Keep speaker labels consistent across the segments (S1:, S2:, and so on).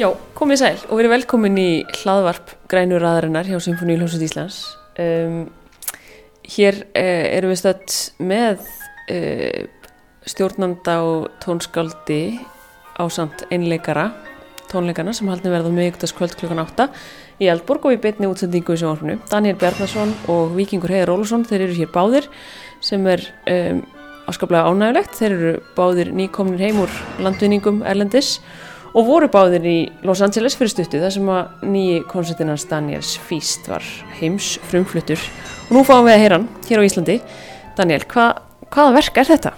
S1: Já, komið sæl og verið velkomin í hlaðvarp grænur aðarinnar hjá Symfóni Ljósut Íslands. Um, hér uh, erum við stött með uh, stjórnanda og tónskáldi á samt einleikara tónleikana sem haldin verða meðugtaskvöld klukkan 8 í Eldborg og í betni útsendingu í sjónvarpinu. Daniel Bjarnason og Vikingur Heiðar Ólusson, þeir eru hér báðir sem er um, áskaplega ánægulegt. Þeir eru báðir nýkomnir heim úr landvinningum Erlendis og voru báðir í Los Angeles fyrir stuttu þar sem að nýji koncertinans Daniels Feast var heims frumfluttur. Og nú fáum við að heyra hann hér á Íslandi. Daniel, hva, hvaða verk er þetta?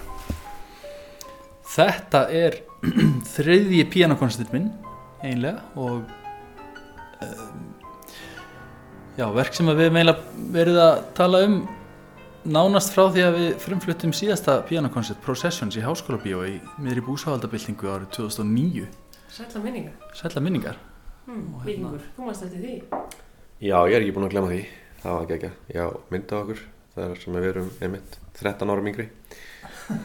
S2: Þetta er þriðji píanokoncertin minn einlega og um, já, verk sem við meila verið að tala um nánast frá því að við frumfluttum síðasta píanokoncert Processions í Háskóla Bíó í miðri búsáhaldabildingu árið 2009
S1: Sætla minningar.
S2: Sætla minningar?
S1: Hmm, Vikingur, þú mást eftir því.
S3: Já, ég er ekki búin að glemja því. Það var ekki ekki, já, mynda okkur það er sem við erum einmitt 13 árum yngri.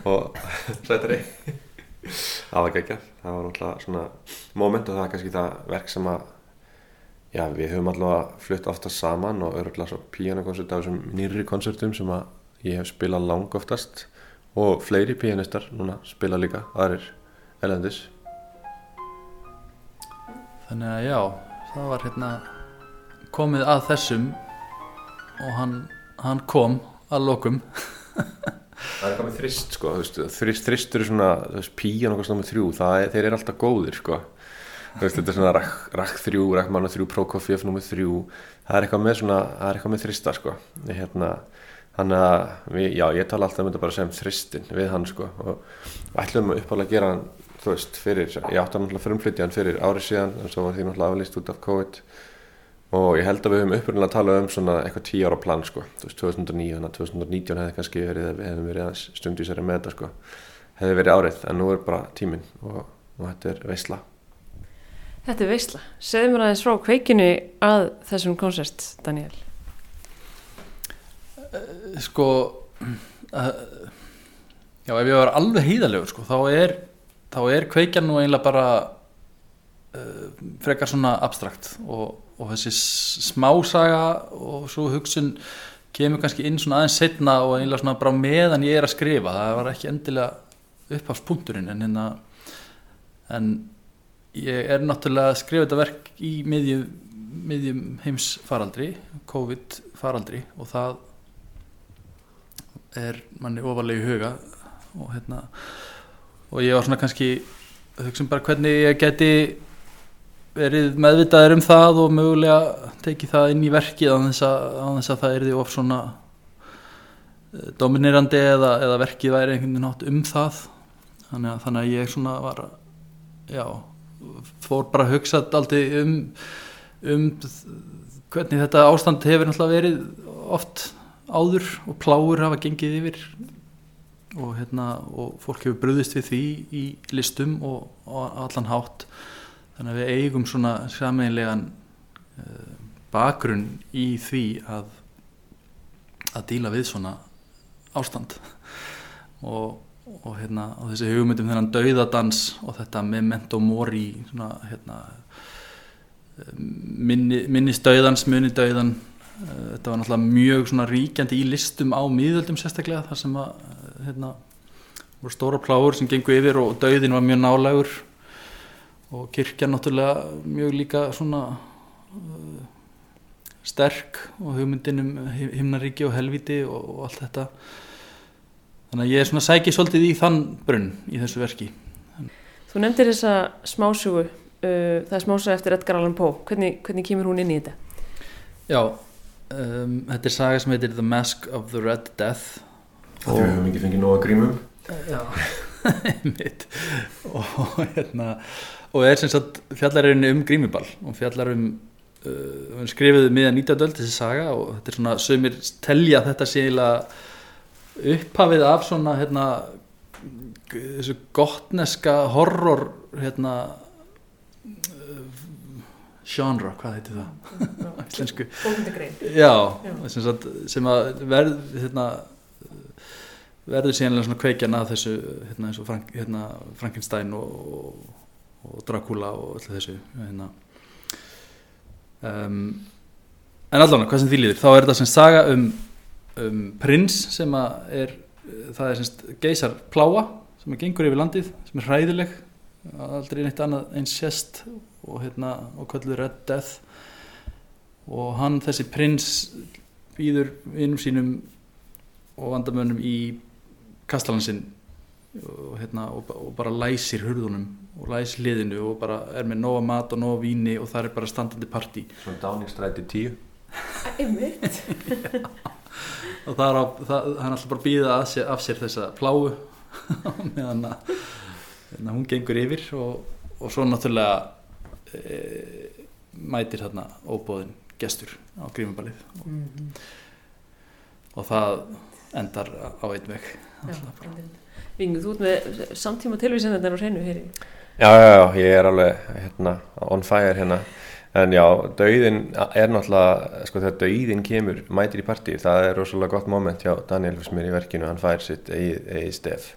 S3: Og sættari. Það var ekki ekki það var náttúrulega svona moment og það er kannski það verk sem að já, við höfum allavega flutt ofta saman og öruglega svo píanokonsert af þessum nýri konsertum sem að ég hef spilað lang oftast. Og fleiri píanistar núna spila líka aðrir elendis
S2: Þannig að já, það var hérna komið að þessum og hann, hann kom að lokum.
S3: Það er með þrist sko, þrist, þristur er svona, píjan og svona með þrjú, það þeir eru alltaf góðir sko, veist, þetta er svona rakk, rakk þrjú, rakkmannu þrjú, prókofjöf nummið þrjú, það er eitthvað með svona, það er eitthvað með þrista sko, hérna, þannig að, við, já, ég tala alltaf um þetta bara sem þristin við hann sko. Og ætlum að uppála að gera hann, þú veist, fyrir, ég átti hann alltaf frumflytja hann fyrir árið síðan, en svo var því náttúrulega aflýst út af COVID. Og ég held að við höfum upprunnilega að tala um svona eitthvað tíu ára plan sko, þú veist, 2009 þannig að 2019 hefði kannski verið við hefðum verið aðeins stundvísari með þetta sko. Hefði verið árið, en nú er bara tíminn og, og þetta er veysla
S1: Þetta er veysla, segðu mér aðeins frá kveikinu að þessum konsert, Daniel
S2: Sko uh, já, ef ég var alveg hýðalegur sko, þá er þá er kveikjan nú eiginlega bara uh, frekar svona abstrakt og og þessi smásaga og svo hugsun kemur kannski inn svona aðeins setna og einlega svona bara meðan ég er að skrifa. Það var ekki endilega uppháfspunkturinn en hérna en ég er náttúrulega að skrifa þetta verk í miðjum, miðjum heims faraldri COVID faraldri og það er manni ofalega í huga og hérna og ég var svona kannski hugsun bara hvernig ég geti verið meðvitaður um það og mögulega tekið það inn í verkið á þess að, á þess að það er því of svona dominerandi eða, eða verkið væri einhvern veginn átt um það. Þannig að, þannig að ég svona var já, fór bara að hugsa alltaf um, um hvernig þetta ástand hefur náttúrulega verið oft áður og pláur hafa gengið yfir og hérna og fólk hefur bröðist við því í listum og, og allan hátt. Þannig að við eigum svona saminlegan uh, bakgrunn í því að að díla við svona ástand. Og, og hérna þessi hugmyndum þennan dauðadans og þetta memento mori svona hérna minni, minni stauðans, munni dauðan uh, þetta var náttúrulega mjög ríkjandi í listum á miðöldum sérstaklega þar sem að hérna voru stóra pláur sem gengur yfir og dauðin var mjög nálegur og kirkja náttúrulega mjög líka svona uh, sterk og hugmyndin um himnaríki og helviti og, og allt þetta. Þannig að ég er svona sækið svolítið í þann brunn í þessu verki.
S1: Þú nefndir þessa smásugu uh, það er smásuga eftir Edgar Allan Poe. Hvernig, hvernig kemur hún inn í þetta?
S2: Já, um, þetta er saga sem heitir The Mask of the Red Death
S3: Það og... við höfum ekki fengið nóga grímum.
S2: Já, mitt og hérna og er sem sagt fjallarinn um grímiball og fjallar um uh, skrifiðu miða 19. öll þessi saga og þetta er svona sömur telja þetta séðilega upphafið af svona hérna þessu gottneska horror hérna genre, hvað heitir það? Íslensku. Já, sem, sagt, sem að verð hérna, verður síðanlega svona kveikjan að þessu hérna, Frank, hérna, Frankenstein og, og Dracula og öllu þessu hérna. um, en allan hvað sem því líður, þá er þetta sem saga um, um prins sem að er það er semst geysar pláa sem er gengur yfir landið sem er hræðileg aldrei neitt annað eins sérst og hérna og kölluð Red Death og hann þessi prins býður vinnum sínum og vandamönnum í kastalansinn og, hérna, og, og bara læsir hurðunum og læsir hliðinu og bara er með nóga mat og nóga víni og það er bara standandi partí
S3: Svona dáningstræti tíu
S1: Einmitt.
S2: og það er, á, það, hann alltaf bara býða af sér, af sér þessa pláu meðan að hérna, hún gengur yfir og, og svo náttúrulega e, mætir þarna óbóðin gestur á grímubalið og,
S1: Mhm.
S2: og það endar á einn veg.
S1: Já, einmitt. Vingu, þú ert með samtíma tilvísendar á hreinu hér
S3: Já, já, já, ég er alveg hérna, on fire hérna. En já, dauðin er náttúrulega sko þegar dauðin kemur, mætir í partí það er rosalega gott moment hjá Daniel fyrst mér í verkinu, hann fær sitt eigið stef.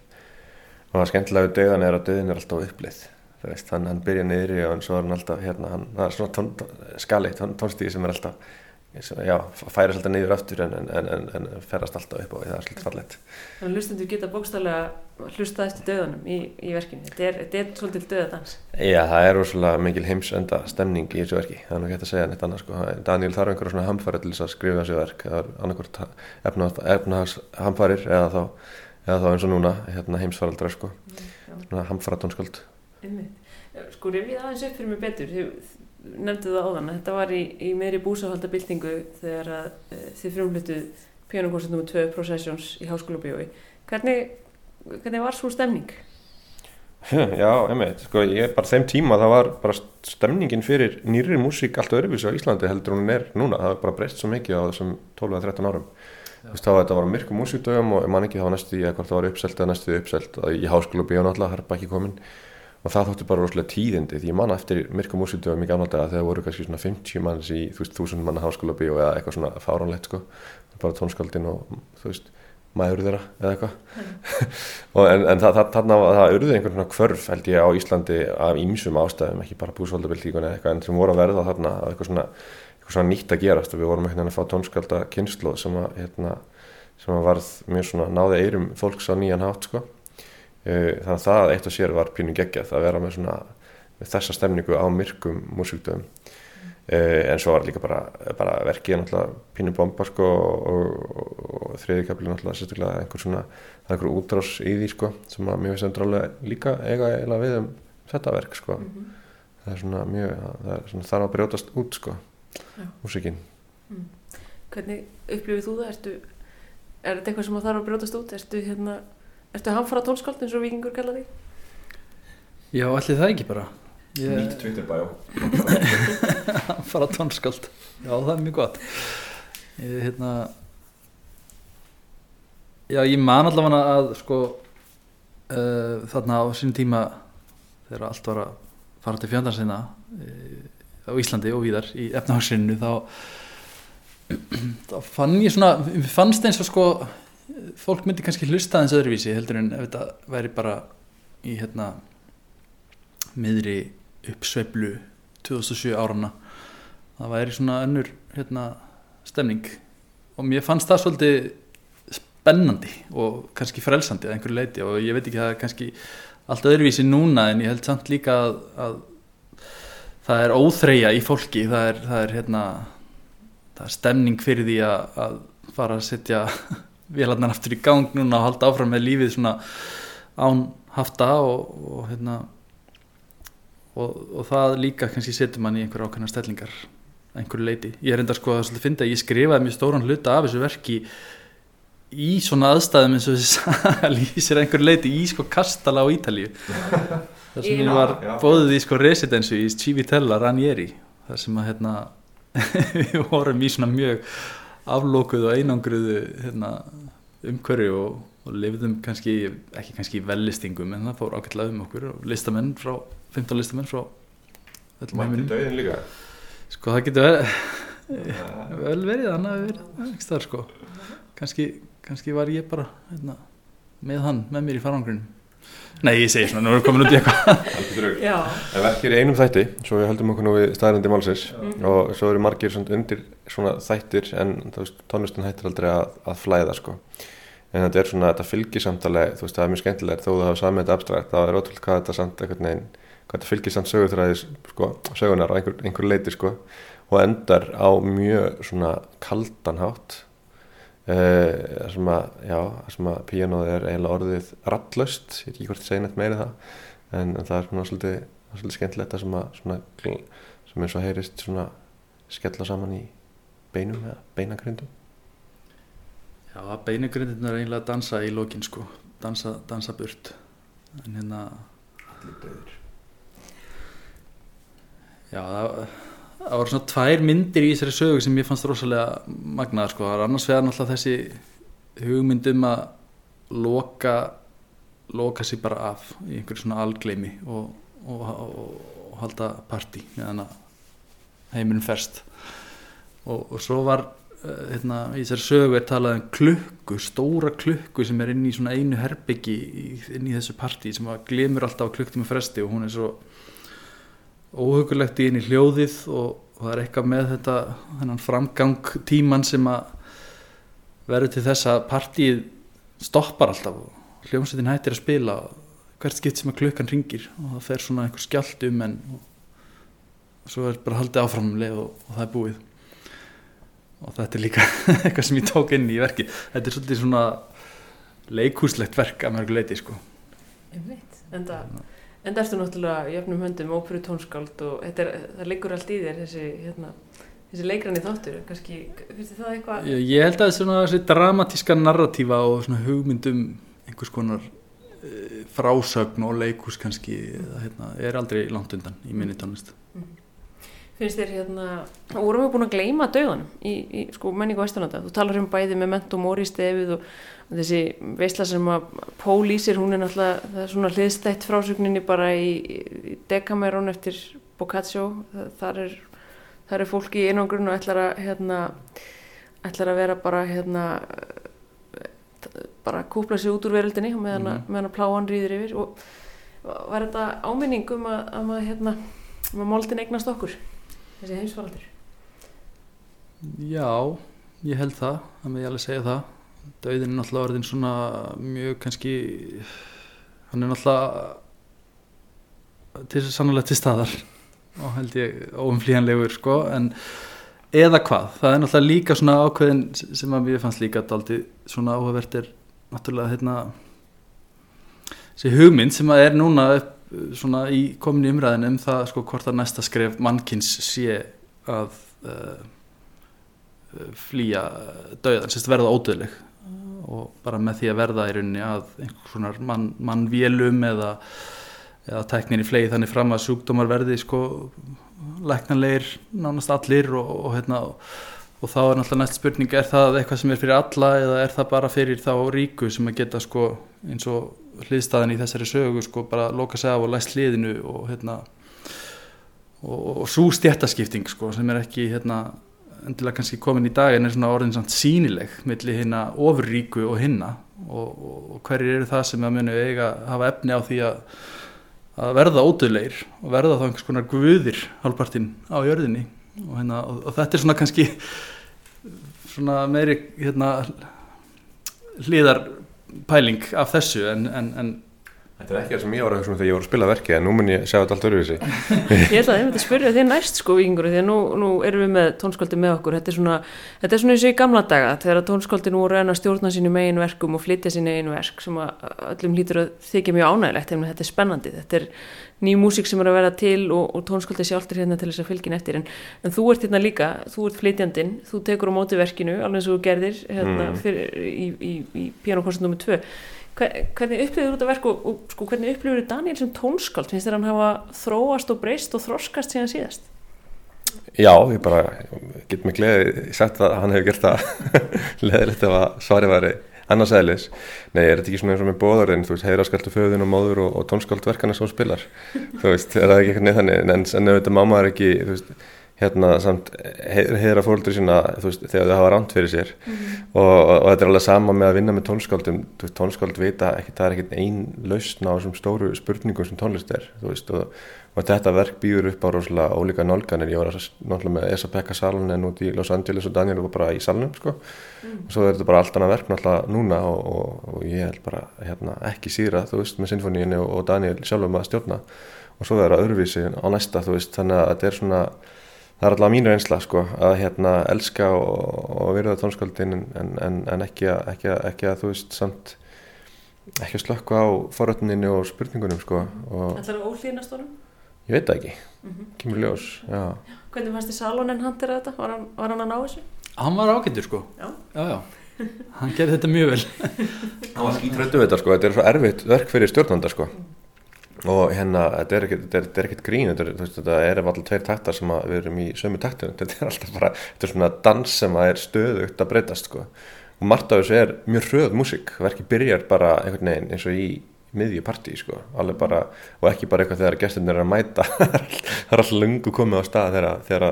S3: Og það skemmtilega við dauðan er að dauðin er alltaf uppleið. Þú veist, hann, hann byrja niðri og svo er hann alltaf hérna, hann, það er svona tón, tón, skali, tón, tónstíði sem er alltaf já, færast alltaf niður aftur en, en, en, en, en ferast alltaf upp og það er svolítið fallett
S1: Þannig að hlustendur geta bókstallega hlustað eftir döðanum í, í verkinu. Þetta er, þetta er svolítið döðadans.
S3: Já, það er rosalega mikil heimsenda stemning í þessu verki, það er ekki hægt að segja neitt annað sko. Daniel þarf einhverja svona hamfæri til þess að skrifa þessu verk, það er annarkvort efnahags hamfærir eða þá, eða þá eins og núna hérna, heimsfaraldra sko,
S1: Já,
S3: svona hamfæra tónsköld.
S1: einmitt. Sko, rifið aðeins upp fyrir mig betur. Nefndu það áðan þetta var í, í meiri búsahaldabildingu þegar að e, þið frumlutu pianokoncert nr. 2 Processions í Háskóla bjói. Hvernig, hvernig var svo stemning?
S3: Já, einmitt, sko, ég bara þeim tíma það var bara stemningin fyrir nýri músík allt öðruvísi á Íslandi heldur hún er núna, það var bara breyst svo mikið á þessum 12-13 árum. Þú veist þá þetta var myrku músíkdögum og ég man ekki þá næstu í hvort það var uppselt eða næstu uppselt í háskóla bíó náttúrulega, harpa ekki komin og það þótti bara rosalega tíðindi því ég man eftir myrku músíkdögum í gamla daga þegar voru kannski svona 50 manns í þú veist 1000 manna háskóla bíó eða eitthvað svona fáránlegt sko, bara tónskáldin og þú veist maður þeirra eða eitthvað. Og en, en það, það, þarna, það urði einhvern svona kvörf held ég á Íslandi af ímsum ástæðum ekki bara búsvöldabildíkun eða eitthvað en sem voru að verða þarna af eitthvað svona, eitthvað svona nýtt að gerast. Og við vorum einhvern veginn að fá tónskálda kynslu sem að, hérna, sem að varð mjög svona náði eirum fólks á nýjan hátt sko. Eh, þannig að það eitt og sér var pínu geggjað að vera með svona með þessa stemningu á myrkum músíkdöfum Uh, en svo var líka bara, bara verkið náttúrulega pínu bomba sko og, og, og þriðikabli náttúrulega sérstaklega einhver svona, það er einhver útrás í því sko sem að mjög sem drálega líka eiga eiginlega við um þetta verk sko
S1: Mm -hmm.
S3: það er svona mjög, það er svona þarf að brjótast út sko,
S1: Já.
S3: músikinn
S1: Hvernig upplifið þú það? Ertu, er þetta eitthvað sem þarf að brjótast út? Ertu, hérna, ertu hamfara tónskáld eins og vikingur kalla því?
S2: Já, allir það ekki bara. Ég,
S3: Nýtt Twitter bæjó
S2: fara tónskáld. Já, það er mjög gott. Ég, hérna Já, ég man allavega að sko uh, þarna á sínum tíma þegar allt var að fara til fjöndarsina uh, á Íslandi og víðar í efnahagsinu þá þá fann ég svona fannst eins og sko fólk myndi kannski hlusta aðeins öðruvísi heldur en ef þetta væri bara í hérna miðri uppsveiflu 2007 árana það væri svona önnur hérna, stemning. Og mér fannst það svolítið spennandi og kannski frelsandi að einhverju leiti og ég veit ekki það er kannski allt öðruvísi núna en ég held samt líka að, að það er óþreyja í fólki. Það er, það er hérna það er stemning fyrir því að, að fara að setja vélarnar aftur í gang núna og halda áfram með lífið svona án hafta og, og hérna og, og það líka kannski setur mann í einhverja ákveðna stellingar að einhverju leiti. Ég er enda sko að svolítið finna að ég skrifaði mjög stóran hluta af þessu verki í svona aðstæðum eins og þess að lýsir að einhverju leiti í sko kastala á Ítalíu. Þar sem ég var bóðið í sko residensu í Civitella Ranieri þar sem að hérna við vorum í svona mjög aflókuð og einangruðu hérna, umhverju og, og lifðum kannski, ekki kannski vellistingum en það fór ágætlega um okkur og listamenn frá, 15 listamenn frá
S3: Mætti döðin líka.
S2: Sko það getur vel, vel verið þannig að verið ekki staðar sko. Kannski, kannski var ég bara hérna, með hann, með mér í farangrunum Nei, ég segi svona, nú erum við komin út í eitthvað.
S3: En verkir í einum þætti, svo við höldum okkur nú við staðrandi málsins.
S1: Mhm.
S3: og svo eru margir svona undir svona þættir en tónlistin hættir aldrei að, að flæða sko. En þetta er svona, þetta fylgir samtali, þú veist, það er mjög skemmtilegt. Þó þú hafa samið þetta abstrakt, þá er ótrúlega hvað þetta samt einhvern veginn, hvað þetta fylgir samt sögutræðis, sko, sögunar á einhver, einhver leiti, sko, og endar á mjög svona kaldan hátt uh, sem að, já, sem að píanóð er eiginlega orðið rattlaust, ég veit ekki hvort ég segi neitt meiri það, en, en það er svona svolítið, svolítið skemmtilegt að sem að, svona, sem eins og heyrist svona skella saman í beinum eða beinagrindum.
S2: Já, beinigrindin er eiginlega að dansa í lókin sko, dansa, dansa burt. En hérna Já, það, það voru svona tvær myndir í þessari sögu sem ég fannst rosalega magnaðar sko, það var annars vegar náttúrulega þessi hugmynd um að loka loka sér bara af í einhverju svona algleimi og, og, og, og halda partí meðan að heimurinn ferst. Og, svo var uh, hérna, í þessari sögu er talað um klukku, stóra klukku sem er inn í svona einu herbyggi inn í þessu partí sem glemur alltaf á klukktíma fresti og hún er svo óhugulegt í henni hljóðið og, og það er eitthvað með þetta þennan framgang tíman sem að verður til þess að partíið stoppar alltaf og hljómsveitin hættir að spila hvert skipt sem að klukkan ringir og það fer svona einhver skjalt um en svo er bara haldið áfram um og, og það er búið. Og þetta er líka eitthvað sem ég tók inn í verki þetta er svolítið svona leikhúslegt verk að mörgu leiti sko.
S1: Einmitt. En það En það ertu náttúrulega í öfnum höndum óperu tónskáld og er, það liggur allt í þér þessi, hérna, þessi leikrann í þáttur. Kannski, finnst þið það eitthvað
S2: ég, ég held að svona þessi dramatíska narratífa og svona hugmyndum einhvers konar uh, frásögn og leikhús kannski eða, hérna, er aldrei langt undan í minni tónlist
S1: finnst þér hérna, vorum við búin að gleyma döðanum í, í sko, menningu Vesturlanda þú talar um bæði með ment og móri stefið og þessi veisla sem að Pól lýsir, hún er náttúrulega það er svona hliðstætt frásögninni bara í, í Decameron eftir Boccaccio. Þar er, þar er fólki í einangrun og ætlar að hérna, ætlar að vera bara hérna bara kúpla sig út úr veröldinni og meðan, mm. meðan að pláan rýðir yfir. Og var þetta áminning um að, að hérna, að moldin eignast okkur þessi heimsfaraldur?
S2: Já, ég held það það með ég alveg segja það. Dauðin er náttúrulega orðin svona mjög kannski hann er náttúrulega til sannlega til staðar og held ég óumflýjanlegur sko en eða hvað, það er náttúrulega líka svona ákveðin sem að mér fannst líka daldi svona áhugavert er náttúrulega hérna þessi hugmynd sem að er núna upp, svona í komin í umræðin um það sko hvort að næsta skref mannkins sé að uh, flýja dauðan, sérst verða ódöðleg og bara með því að verða í rauninni að einhvers konar mann, mannvélum eða, eða tekninni flegi þannig fram að sjúkdómar verði sko læknanleir nánast allir og, og, hérna, og þá er náttúrulega næst spurning er það eitthvað sem er fyrir alla eða er það bara fyrir þá ríku sem að geta sko eins og hliðstæðan í þessari sögu sko bara loka sig af og læst hliðinu og hérna og, og svo stjættaskipting sko sem er ekki hérna endilega kannski komin í dag en er svona orðin samt sínileg milli hérna ofurríku og hinna og, og, og hverjir eru það sem að munu eiga hafa efni á því að, að verða ódöðleir og verða þá einhvers konar guðir halvpartinn á jörðinni. Og, hérna, og, þetta er svona kannski svona meiri hérna hliðarpæling af þessu en, en, en
S3: Þetta er ekki það sem ég var að hugsa um þegar ég voru að spila verkið en nú mun ég sjá þetta allt öruvísi.
S1: Ég held að ég myndi að spyrja þér næst sko vikingur því að nú, nú erum við með tónskóldi með okkur þetta er svona, þetta er svona eins og í gamla daga þegar tónskóldi nú voru enn að stjórna sínu megin verkum og flytja sínu eigin verk sem að öllum hlýtur að þykja mjög ánægilegt ef þetta er spennandi, þetta er ný músík sem er að vera til og, og tónskóldi sjálftir hérna til þess að fylgja eftir en, en þú ert hérna líka, þú ert flytjandinn þú tekur á móti verkinu, alveg eins og þú gerðir hérna,
S3: Mm.
S1: fyrir, í, í, í pianokoncert nr. 2 Hver- hvernig upplifur þetta verk og, og sko, hvernig upplifur Daniel sem tónskáld? Finnst þér hann hafa þróast og breyst og þroskast síðan síðast?
S3: Já, ég bara get mig gleði sagt að hann hefur gert það. Leðilegt ef að svari væri annars eðlis. Nei, er þetta ekki svona eins og með bóðarinn, þú veist, heiðraskaltu föðun og móður og, og tónskáld verkana sem spilar. þú veist, er það ekki eitthvað neð þannig, en, en auðvitað má maður ekki, þú veist, hérna samt heiðra fólkdur sína veist, þegar þau hafa ránt fyrir sér. Og, og, og þetta er alveg sama með að vinna með tónskáldum. Tónskáld vita ekki það er ekkert ein lausn á þessum stóru spurningum sem tónlist er veist, og, og þetta verk býður upp á rosalega ólíka nálganir. Ég var náttúrulega með Esa Pekka Salonen út í Los Angeles og Daniel var bara í salnum sko. og svo er þetta bara allt annað verk náttúrulega núna og, og, og ég held bara hérna, ekki síra, þú veist, með sinfoníinu og, Daniel sjálfum að stjórna. Og svo verður það öðruvísi á næsta, veist, þannig að þetta er svona það er alltaf mínu einsla sko að hérna elska og, og virða tónskáldin en, en, en ekki, að, ekki, að, ekki að þú veist samt ekki að slökka á forrötninu og spurningunum sko og
S1: Ætlar það ólýðnast honum?
S3: ég veit það ekki, kemur ljós já.
S1: Hvernig fannst þið Salonen handir þetta? Var hann, var hann að ná þessu?
S2: Hann var ágættur sko
S1: Já.
S2: já, já. Hann gerði þetta mjög vel
S3: hann var skítrættu við þetta sko, þetta er svo erfitt verk fyrir stjórnanda sko og hérna, þetta er ekkert, þetta er, er ekkert grín þetta er, veist, þetta er alltaf tveir taktar sem við erum í sömu taktinu, þetta er alltaf bara þetta er svona dans sem að er stöðugt að breytast sko, og margt af þessu er mjög hröð músík, verki byrjar bara einhvern veginn eins og í miðju partí sko, bara, og ekki bara eitthvað þegar gesturinn er að mæta. Það er alltaf lungu komið á stað þegar, þegar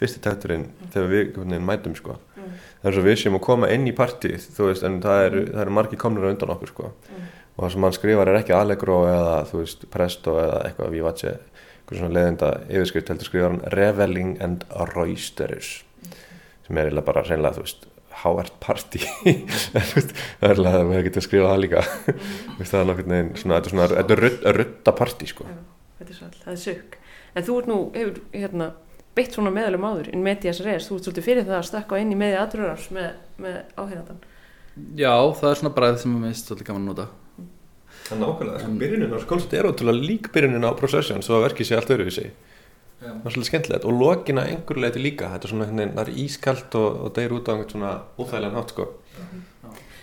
S3: fyrsti takturinn, þegar við mætum sko, það er svo við sem að koma inn í partí, þú veist, en það eru, það eru margi komnir á undan okkur sko og það sem hann skrifar er ekki Allegro eða þú veist Presto eða eitthvað Vivace eitthvað svona leðinda yfirskrift heldur skrifar hann Reveling and Roisterus sem er eiginlega bara reynilega þú veist Howard Party það er eiginlega að við getum skrifað það líka það er nokkur neginn svona þetta er svona þetta er rudd, rudda party sko
S1: Já, þetta er svolítið, það er sökk. En þú ert nú, hefur, hérna, beitt svona meðalum áður, in medias res, þú ert svolítið fyrir það að stökka inn í meði aðrörars með, með áhengatan.
S2: Já, það er svona það sem ég veist svolítið gaman að nota.
S3: Það er nákvæmlega, sko, byrjunin á koncept er ótrúlega lík byrjunin á Procession svo að verkið sé allt öðruvísi.
S2: Já.
S3: það er svolítið skemmtilegt. Og lokina einhver leiti líka. Þetta er svona, það er ískalt og, og deyr út á einhvern svona óþægilegan hátt sko.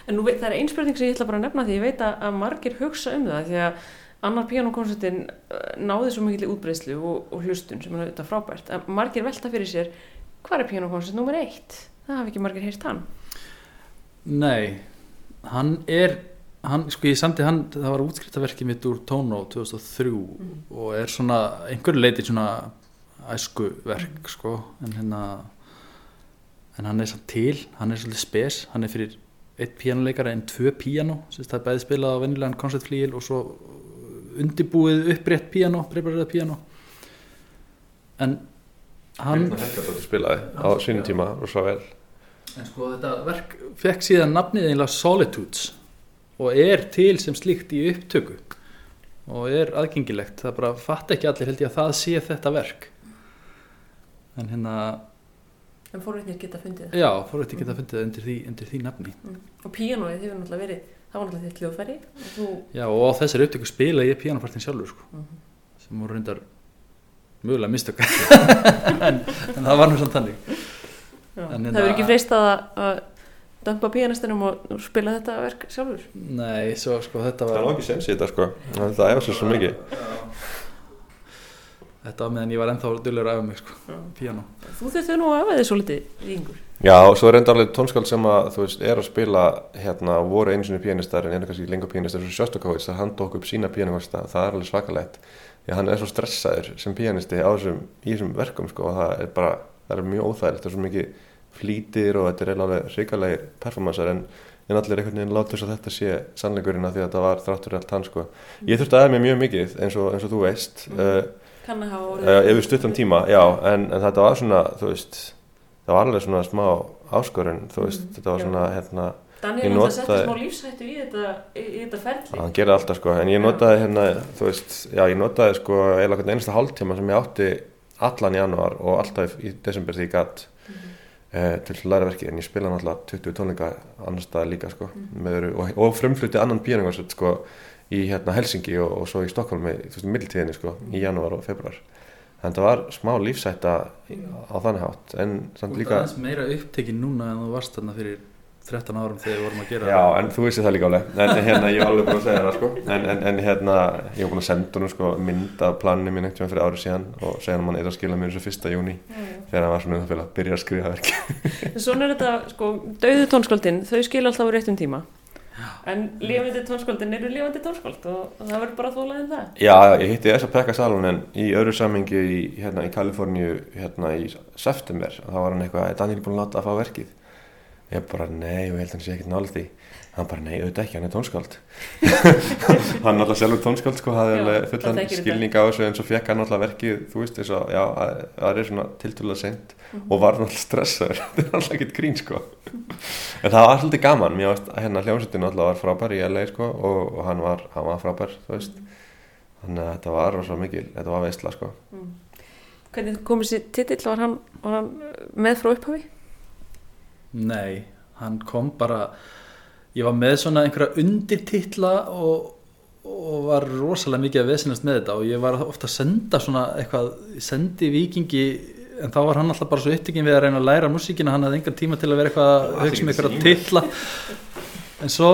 S1: En nú, veit- það er ein spurning sem ég ætla bara að nefna því ég veit að, að margir hugsa um það því að annar píanókonsertin náði svo mikil útbreyslu og, og hlustun sem er auðvitað frábært. Að margir velta fyrir sér hvað er píanókonsert nummer eitt? Það hafi ekki margir heyrt hann.
S2: Nei, hann er hann, sko ég samti hann það var útskriftaverkið mitt úr Tóno 2003 og er svona einhverju leiti svona æsku verk sko en hérna en hann er samt til, hann er svolítið spes hann er fyrir eitt píanuleikara en tvö píano, það er bæði spilað á venjulegan koncertflíil og svo undirbúið upprétt píano, breyfarið píano en hann
S3: Helgadóttir spilaði á sínum tíma og svo vel
S2: En sko þetta verk fekk síðan nafnið einlega Solitudes og er til sem slíkt í upptöku og er aðgengilegt. Það bara fatt ekki allir held ég að það sé þetta verk. En hérna
S1: En fórveitnir geta fundið það.
S2: já, fór þetta ekki að fundið það undir því, undir því nafni.
S1: Og píanóið hefur náttúrulega verið, það var náttúrulega þitt hljóðfæri þú,
S2: já og á þessari upptöku spila ég pianopartin sjálfur sko,
S1: Mhm.
S2: sem voru reyndar mögulega mistök. En, en það var þannig
S1: já,
S2: En
S1: það
S2: hérna-
S1: hefur ekki freist að, að dömpa píanistinum og, og spila þetta verk sjálfur.
S2: nei, svo sko þetta
S3: það
S2: var
S3: var ekki sens í þetta sko. Það er svo svo mikið.
S2: Þetta var meðan ég var ennþá dulur að æfa mig sko,
S1: Já.
S2: piano
S1: Þú þurftu nú að hafa þið svo litið ringur.
S3: Já, og svo er enda alveg tónskáld sem að þú veist, er að spila hérna, voru einu sinni pianistar en er kannski lengur pianistar svo Sjöstokovits að hann tók upp sína pianista það er alveg svakalegt. Því að hann er svo stressaður sem pianisti á þessum, í þessum verkum sko og það er bara, það er mjög óþægilegt. Það er svo mikið flýtir og þetta er alveg hrikalegir performansar en, en allir einhvern veginn látur að þetta sé sannleikurinn að því að þetta var þráttur allt hann sko ég þurfti aðeins mér mjög mikið eins og, eins og þú veist uh,
S1: Kann að hafa
S3: uh,
S1: orðið.
S3: ef við stuttum tíma, já en, en þetta var svona, þú veist það var alveg svona smá áskorun þú veist,
S1: Mhm,
S3: þetta var
S1: já.
S3: svona hérna,
S1: Daniel náttúrulega setti
S3: notaði-
S1: smá lífshættu í þetta, þetta ferli.
S3: hann gerði alltaf sko en ég notaði hérna, þú veist, já ég notaði sko eiginlega einasta hálftíma sem ég átti allan januar og alltaf í desember því ég gatt eh, til að læra verkið en ég spila náttúrulega 20 tónleika annar staðar líka sko. Með, öðru- og, og frumfluti annan píaningvarsett sko í hérna Helsingi og, og svo í Stokkólmi þú veist, middeltíðinni sko, í janúar og februar en það var smá lífsætta á þannig hátt en samt
S2: Þú
S3: líka
S2: aðeins meira upptekinn núna en þú varst þarna fyrir 13 árum þegar við vorum að gera
S3: Já, en þú vissi það líka alveg en en hérna, ég var alveg búin að segja það sko. En, en, en hérna, ég var búin að senda honum sko mynd af planinu mín veginn fyrir árið síðan og segja hann að hann er að skila mér þessu fyrsta júni þegar hann var svona um það fyrir að byrja að skrifa verki
S1: En svona er þetta, sko, dauðu tónskáldin, þau skilja alltaf á réttum tíma. En lifandi tónskáldin eru lifandi tónskáld og, það verður bara þólaðin það.
S3: Já, ég hitti Esa Pekka Salonen í öðru samhengi í, hérna, í Kaliforníu hérna í september og þá var hann eitthvað, er Daniel búin að láta að fá verkið? Ég bara, nei, og ég held að hann sé ekkert nála því. Hann bara, nei, auðvitað ekki, hann er tónskáld. Hann er alltaf sjálfur tónskáld sko, hafði alveg fullan skilning á þessu eins og fekk hann alltaf verkið, þú veist, þess að að- það er svona tiltölulega seint
S1: Mhm.
S3: og var alltaf stressaður, þetta er alltaf ekkert grín sko. En það var svolítið gaman. Mér varst, hérna hljómsveitin alltaf var frábær í LA sko og, og hann var, hann var frábær, þú veist. Þannig að þetta var rosa mikil, þetta var veistla sko.
S1: Mm. hvernig kom þessi titill? Var hann, var hann með frá upphafi?
S2: Nei, hann kom bara ég var með svona einhverja undirtitla og, og var rosalega mikið að vesinast með þetta og ég var ofta að senda svona eitthvað, sendi vikingi en þá var hann alltaf bara svo upptikinn við að reyna að læra músíkina, hann hafði engan tíma til að vera eitthvað að hugsa um einhverja titla. En svo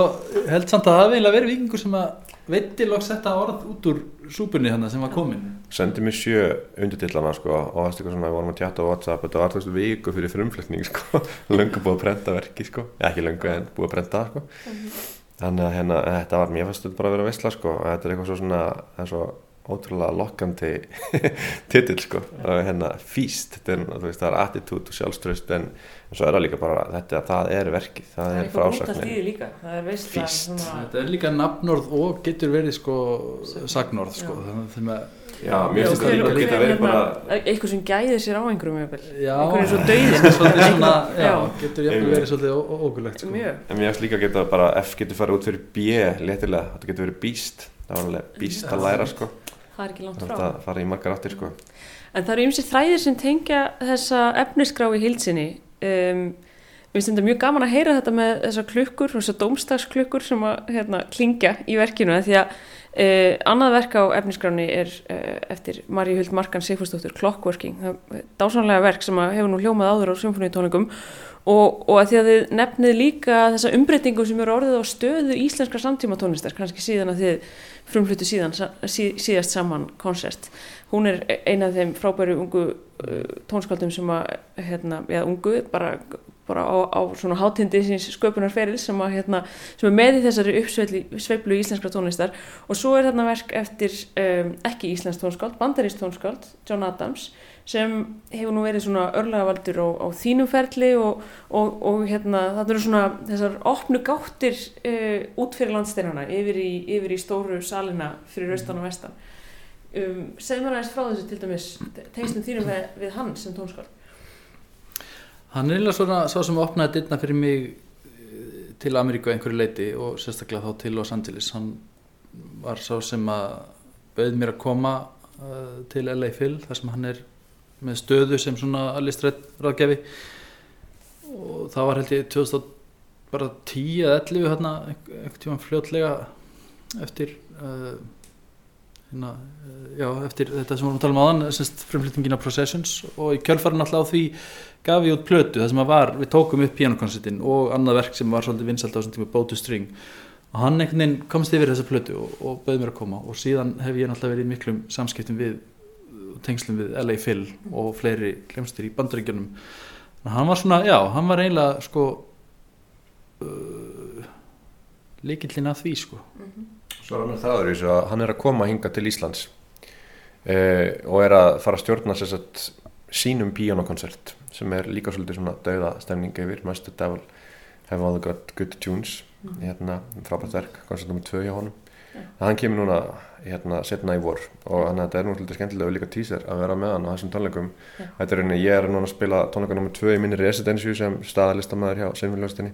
S2: held samt að það hafi eiginlega verið vikingur sem að veitti loks þetta orð út úr súpunni hann sem var komin?
S3: Sendi mér sjö undirtillana sko og það er eitthvað svona, við vorum að tjata á Whatsapp þetta var veist viku fyrir frumflutning sko löngu búið að prenta verki sko ja, ekki löngu en búið að prenta það, sko þannig að hérna, þetta var mér fannst þetta bara að vera sko, þetta er eitthvað svo svona svo ótrúlega lokkandi titill sko. Og hérna feast, þetta er, þú veist, það er attitude og sjálfströst en, en svo er það líka bara þetta, það er verkið, það,
S1: það er eitthvað
S3: frásagnin
S1: það er
S3: Feast.
S2: þetta er líka nafnorð og getur verið sko sagnorð sko þannig að að
S3: Já, mér finnst þetta líka að geta verið bara
S1: eitthvað sem gæðir sér á einhverjum Einhverjum eins og
S2: svolítið svona, já, getur jafnvel verið svolítið ógulegt sko.
S3: En mér finnst líka að geta bara F getur farið út fyrir B léttilega, þetta getur verið beast það var alveg beast að læra sko
S1: það er ekki langt frá.
S3: þetta fara í margar áttir sko.
S1: En það eru ymsið þræðir sem tengja þessa efnisgrá í hilsinni. Um, Mér finnst þetta mjög gaman að heyra þetta með þessar klukkur, þessar dómstagsklukkur sem að hérna, klingja í verkinu því að uh, annað verk á efnisgráni er uh, eftir Maríu Huld Markan Sigfúrsdóttur Clockworking, það er dásanlega verk sem hefur nú hljómað áður á symfóníutónleikum og, og að því að þið nefnið líka þessa umbreytingu sem eru orðið á stöðu íslenskar samtíma tónlistar, kannski síðan að þið frumflutu síðan, sí, síðast saman koncert. Hún er eina af þeim frábæru ungu tónskáldum sem að, hérna, já, ungu, bara, bara á, á svona hátindi síns sköpunarferil sem, að, hérna, sem er með í þessari uppsveiflu íslenskra tónlistar og svo er þarna verk eftir um, ekki íslensk tónskáld, bandarist tónskáld, John Adams, sem hefur nú verið svona örlagavaldur á, á þínum ferli og, og, og hérna, það eru svona þessar opnu gáttir uh, út fyrir landsteinana yfir í, yfir í stóru salina fyrir austan og vestan. Um, segð mér aðeins frá þessu til dæmis tengstum þínum við, við hann sem tónskáld.
S2: Hann er eiginlega svona sá sem opnaði dittna fyrir mig eh, til Ameríku einhverju leiti og sérstaklega þá til Los Angeles. Hann var sá sem að bauð mér að koma uh, til LA Phil þar sem hann er með stöðu sem svona listrætt ráðgefi og það var held ég 2010 eða 11 hérna einhvern tíma fljótlega eftir uh, hérna, uh, já, eftir þetta sem við vorum að tala um frumflýtingin á Processions. Og í kjölfarinn alltaf á því gaf ég út plötu það sem að var, við tókum upp pianokoncertin og annað verk sem var svolítið vinsalt á þessum tíma Bow to String. Og hann einhvern veginn komst yfir þessa plötu og, og bauð mér að koma. Og síðan hef ég náttúrulega verið miklum samskiptum við tengslum við LA Phil og fleiri hljómsdýr í bandaríkjunum. Að hann var svona, já, hann var eiginlega sko uh, líkillin að því sko.
S3: Svo er hann það er þessu að hann er að koma hinga til Íslands uh, og er að fara að stjórna sér satt sínum píjónakonsert sem er líka svolítið svona dauða stemning yfir. Master Devil Have All The Good, good Tunes hérna, frábært verk, konsert nr. 2 hjá honum hann kemur núna hérna setna í vor og hann þetta er nú svolítið skemmtilega og líka teaser að vera með hann á þessum tónleikum.
S1: Já.
S3: þetta er rauninni, ég er núna að spila tónleika nr. 2 í minni residensju sem staðalistamæður hjá Seinféljóðstinni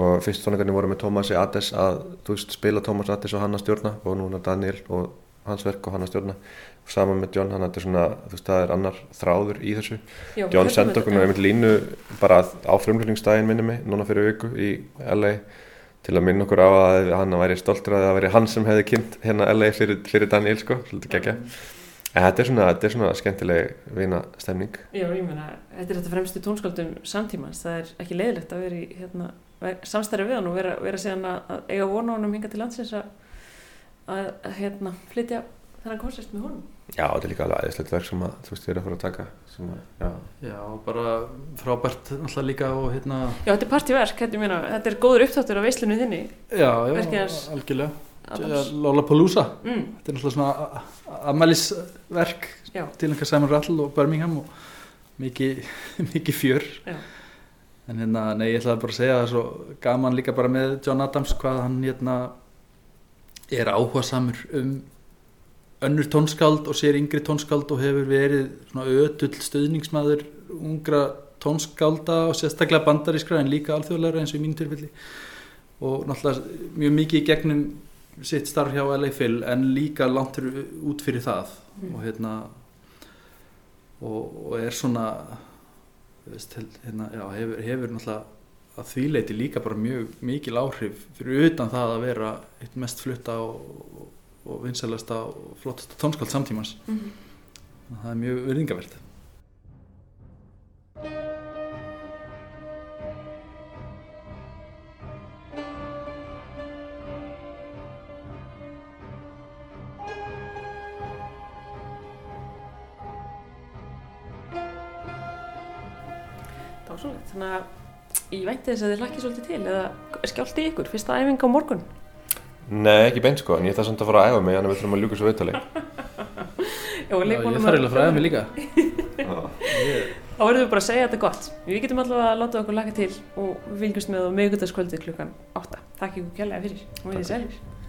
S3: og fyrst tónleikarnir voru með Tómasi Ades að veist spila Tómas Ades og hann að stjórna og núna Daniel og hans verk og hann að stjórna. Og saman með John, hann þetta er svona þú veist það er annar þráður í þessu.
S1: Já,
S3: John sendi
S1: með
S3: okkur nú einmitt línu bara á frumlutningsdægin minni mig núna fyrir viku í LA til að minna okkur á að hann væri stoltur að það væri hann sem hefði kynnt hérna LA fyrir, fyrir Daniel sko, svolítið geggja en þetta er svona, þetta er svona skemmtileg vina stemning
S1: Já, ég meina, þetta er þetta fremstu tónskáldum samtímans, það er ekki leiðilegt að vera í hérna, samstæri við hann og vera, vera síðan að, eiga vona honum hinga til landsins að, að hérna, flytja, þennan konsert með honum
S3: Já, þetta er líka alveg aðeinslegt verk sem að þú veist, þið eru að fara að taka sem að, já,
S2: Já, bara frábært náttúrulega líka og hérna
S1: Já, þetta er partíverk, meina, þetta er góður upptáttur af veislunni þinni.
S2: Já, já,
S1: Verkið hans.
S2: algjörlega. Lollapalooza,
S1: mm,
S2: þetta er náttúrulega svona ammælisverk
S1: Já,
S2: til einhver Simon Rattle og Birmingham og mikið, mikið fjör.
S1: Já,
S2: en hérna, nei, ég ætlaði bara að segja það er svo gaman líka bara með John Adams hvað hann hérna er áhuga samur um önnur tónskáld og sér yngri tónskáld og hefur verið svona ötull stöðningsmaður ungra tónskálda og sérstaklega bandarískra en líka alþjóðlega eins og í mínu tilfelli og náttúrulega mjög mikið í gegnum sitt starf hjá LA Phil en líka langt út fyrir það
S1: Mm.
S2: og hérna og, og er svona veist, hérna, já, hefur, hefur náttúrulega að því leiti líka bara mjög mikil áhrif fyrir utan það að vera eitt mest flutta og, og, vinsælasta og flottasta tónskáld samtímans.
S1: Mhm.
S2: það er mjög virðingavert
S1: dásalegt Þannig að ég vænti þess að þið hlakkið svolítið til eða skjálti ykkur, fyrsta æfing á morgun
S3: Nei, ekki beint sko, en ég ætla samt að fara að æfa mig, þannig að við þurfum að ljúka svo viðtali.
S1: Já,
S2: Já, ég þarf eiginlega að fræða mig líka.
S1: Þá verðum við bara að segja þetta gott. Við getum allavega að láta okkur laka til og við fylgjumst með á miðgutaskvöldi klukkan 8 Takk ykkur kjærlega fyrir og við
S3: Takk.
S1: sælir